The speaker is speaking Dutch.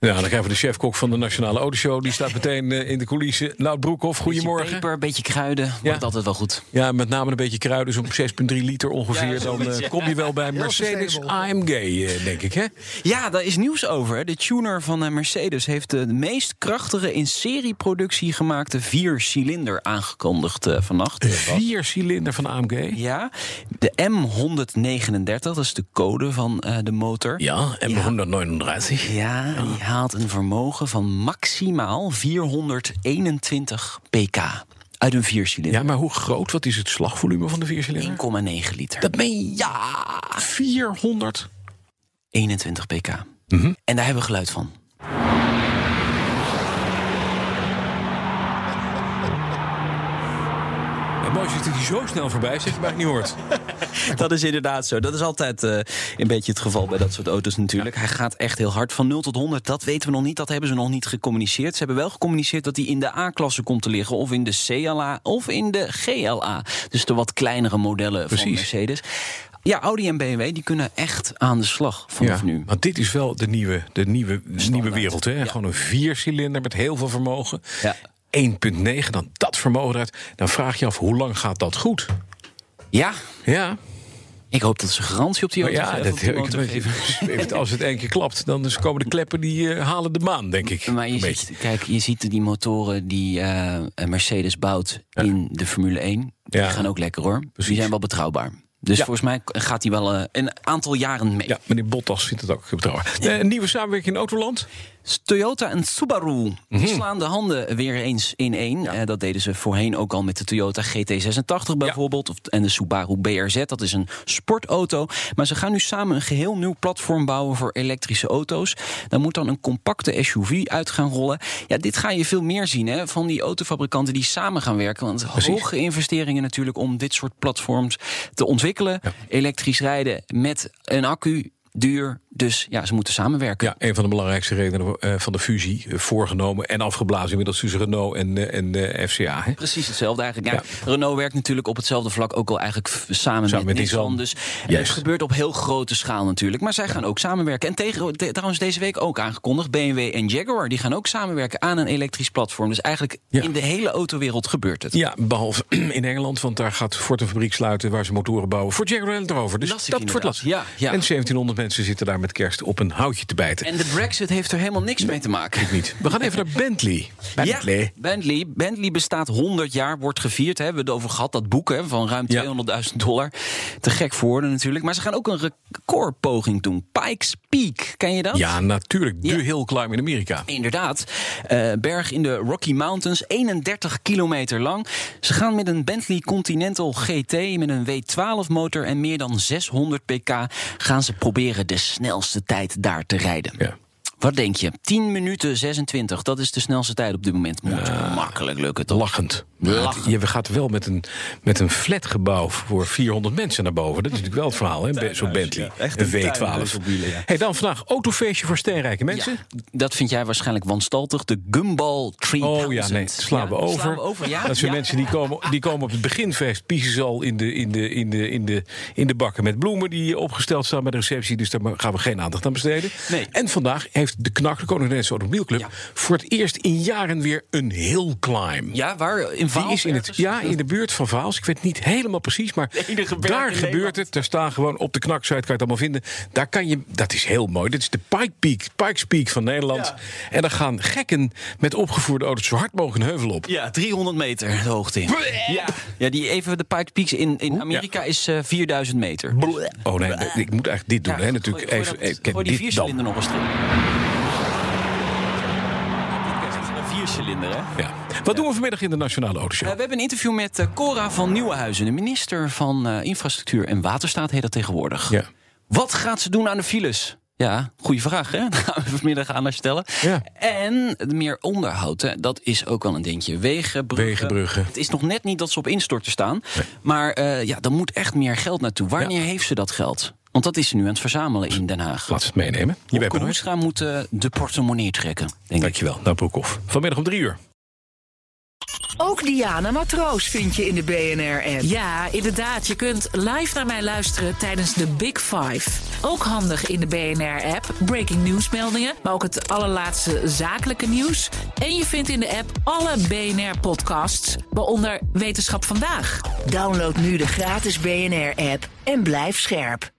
Ja, dan krijgen we de chefkok van de Nationale Autoshow. Die staat meteen eh, in de coulissen. Nout Broekhoff, goedemorgen. Beetje peper, beetje kruiden, Ja. wordt altijd wel goed. Ja, met name een beetje kruiden, zo'n 6,3 liter ongeveer. dan eh, kom je wel bij Mercedes AMG, eh, denk ik, hè? Ja, daar is nieuws over. De tuner van Mercedes heeft de meest krachtige in serieproductie gemaakte viercilinder aangekondigd vannacht. Eh, wat? Vier cilinder van AMG. Ja, de M139, dat is de code van de motor. Ja, M139. Ja, die haalt een vermogen van maximaal 421 pk uit een viercilinder. Ja, maar hoe groot? Wat is het slagvolume van de viercilinder? 1,9 liter. Dat meen je? Ja, 400. 21 pk. Mhm. En daar hebben we geluid van. Het mooiste is dat hij zo snel voorbij is dat je het bijna niet hoort. Dat is inderdaad zo. Dat is altijd eh, een beetje het geval bij dat soort auto's natuurlijk. Hij gaat echt heel hard. Van 0 tot 100, dat weten we nog niet. Dat hebben ze nog niet gecommuniceerd. Ze hebben wel gecommuniceerd dat hij in de A-klasse komt te liggen... of in de CLA of in de GLA. Dus de wat kleinere modellen van. Mercedes. Ja, Audi en BMW die kunnen echt aan de slag vanaf nu. Want dit is wel de nieuwe, de nieuwe, de nieuwe wereld. Hè? Ja. Gewoon een viercilinder met heel veel vermogen. Ja. 1,9, dan dat vermogen eruit. Dan vraag je af, hoe lang gaat dat goed? Ja, Ja, ik hoop dat ze garantie op die auto ja geven, dat, die geven. als het één keer klapt, dan dus komen de kleppen die eh, halen de maan, denk ik. Maar je Een ziet, kijk, je ziet die motoren die eh, Mercedes bouwt in de Formule 1. Die Ja. gaan ook lekker hoor. Precies. Die zijn wel betrouwbaar. Dus Ja. volgens mij gaat hij wel eh, een aantal jaren mee. Ja, meneer Bottas vindt het ook betrouwbaar. Een nieuwe samenwerking in Autoland. Toyota en Subaru Mhm. slaan de handen weer eens in één. Eh, dat deden ze voorheen ook al met de Toyota GT86 bijvoorbeeld. En de Subaru BRZ, dat is een sportauto. Maar ze gaan nu samen een geheel nieuw platform bouwen voor elektrische auto's. Daar moet dan een compacte SUV uit gaan rollen. Ja, dit ga je veel meer zien hè, van die autofabrikanten die samen gaan werken. Want hoge investeringen natuurlijk om dit soort platforms te ontwikkelen. Elektrisch rijden met een accu, duur. Dus ja, ze moeten samenwerken. Ja, een van de belangrijkste redenen eh, van de fusie. eh, voorgenomen en afgeblazen inmiddels tussen Renault en, eh, en FCA. Hè? Precies hetzelfde eigenlijk. Ja, Renault werkt natuurlijk op hetzelfde vlak ook al eigenlijk samen, met, met Nissan. Dus het gebeurt op heel grote schaal natuurlijk. Maar zij gaan ook samenwerken. En tegen, te- trouwens deze week ook aangekondigd... BMW en Jaguar, die gaan ook samenwerken aan een elektrisch platform. Dus eigenlijk in de hele autowereld gebeurt het. Ja, behalve in Engeland, want daar gaat Ford een fabriek sluiten waar ze motoren bouwen voor Jaguar Land Rover. Dus Lastig dat wordt lastig. Ja, ja. En 1700 mensen zitten daar met kerst op een houtje te bijten. En de Brexit heeft er helemaal niks mee te maken. Niet. We gaan even naar Bentley. Bentley. Ja, Bentley. Bentley bestaat 100 jaar, wordt gevierd. Hè. We hebben het over gehad, dat boek hè, van ruim Ja. 200.000 dollar. Te gek voor woorden natuurlijk. Maar ze gaan ook een recordpoging doen. Pikes Peak, ken je dat? Ja, natuurlijk. De Ja. hill climb in Amerika. Inderdaad. Eh, berg in de Rocky Mountains, 31 kilometer lang. Ze gaan met een Bentley Continental GT met een W12-motor en meer dan 600 pk gaan ze proberen de snelste tijd daar te rijden. Ja. Wat denk je? 10 minuten 26, dat is de snelste tijd op dit moment. Moet makkelijk lukken, toch? Lachend. Je gaat wel met een, met een flatgebouw voor 400 mensen naar boven. Dat is natuurlijk wel het verhaal, hè? Zo'n Bentley. ja. Echt een een tuinhuis V12. op wielen, ja. Hey, dan vandaag autofeestje voor steenrijke mensen. Ja, dat vind jij waarschijnlijk wanstaltig. De Gumball 3000. Oh ja, nee, slaan we over. slaan we over. Dat zijn mensen die komen, die komen op het beginfeest, piezen ze al in de, in, de, in, de, in, de, in de bakken met bloemen die opgesteld staan bij de receptie. Dus daar gaan we geen aandacht aan besteden. Nee. En vandaag heeft de KNAK, de Koninklijke Automobielclub, voor het eerst in jaren weer een hill climb. Ja, waar? In Die Vaals is in, het, ja, in de buurt van Vaals. Ik weet niet helemaal precies, maar daar in gebeurt het. Daar staan gewoon op de knaksite, kan je het allemaal vinden. Daar kan je, dat is heel mooi. Dit is de Pike Peak, Pikes Peak van Nederland. En daar gaan gekken met opgevoerde auto's zo hard mogelijk een heuvel op. Ja, 300 meter de hoogte in. Ja, ja die even de Pike Peaks in, in Amerika is eh 4000 meter. Oh nee, ik moet eigenlijk dit doen. Ja, hè, natuurlijk gooi- even, dat- eh, gooi die dit viercilinder dan. nog eens terug. Hè? Ja. Wat doen we vanmiddag in de Nationale Autoshow? Eh, we hebben een interview met eh, Cora van Nieuwenhuizen, de minister van eh, Infrastructuur en Waterstaat heet dat tegenwoordig. Ja. Wat gaat ze doen aan de files? Ja, goede vraag, hè? Dat gaan we vanmiddag aan haar stellen. Ja. En meer onderhoud, hè? dat is ook wel een dingetje. Wegenbruggen. Wegenbruggen. Het is nog net niet dat ze op instorten staan. Maar uh, ja, er moet echt meer geld naartoe. Wanneer ja. heeft ze dat geld? Want dat is ze nu aan het verzamelen in Den Haag. Laat ze het meenemen. Je Wopke Hoekstra moet uh, de portemonnee trekken, denk Dankjewel, ik. nou Broekhoff. Vanmiddag om drie uur. Ook Diana Matroos vind je in de BNR-app. Ja, inderdaad. Je kunt live naar mij luisteren tijdens de Big Five. Ook handig in de BNR-app. Breaking nieuwsmeldingen, maar ook het allerlaatste zakelijke nieuws. En je vindt in de app alle BNR-podcasts, waaronder Wetenschap Vandaag. Download nu de gratis BNR-app en blijf scherp.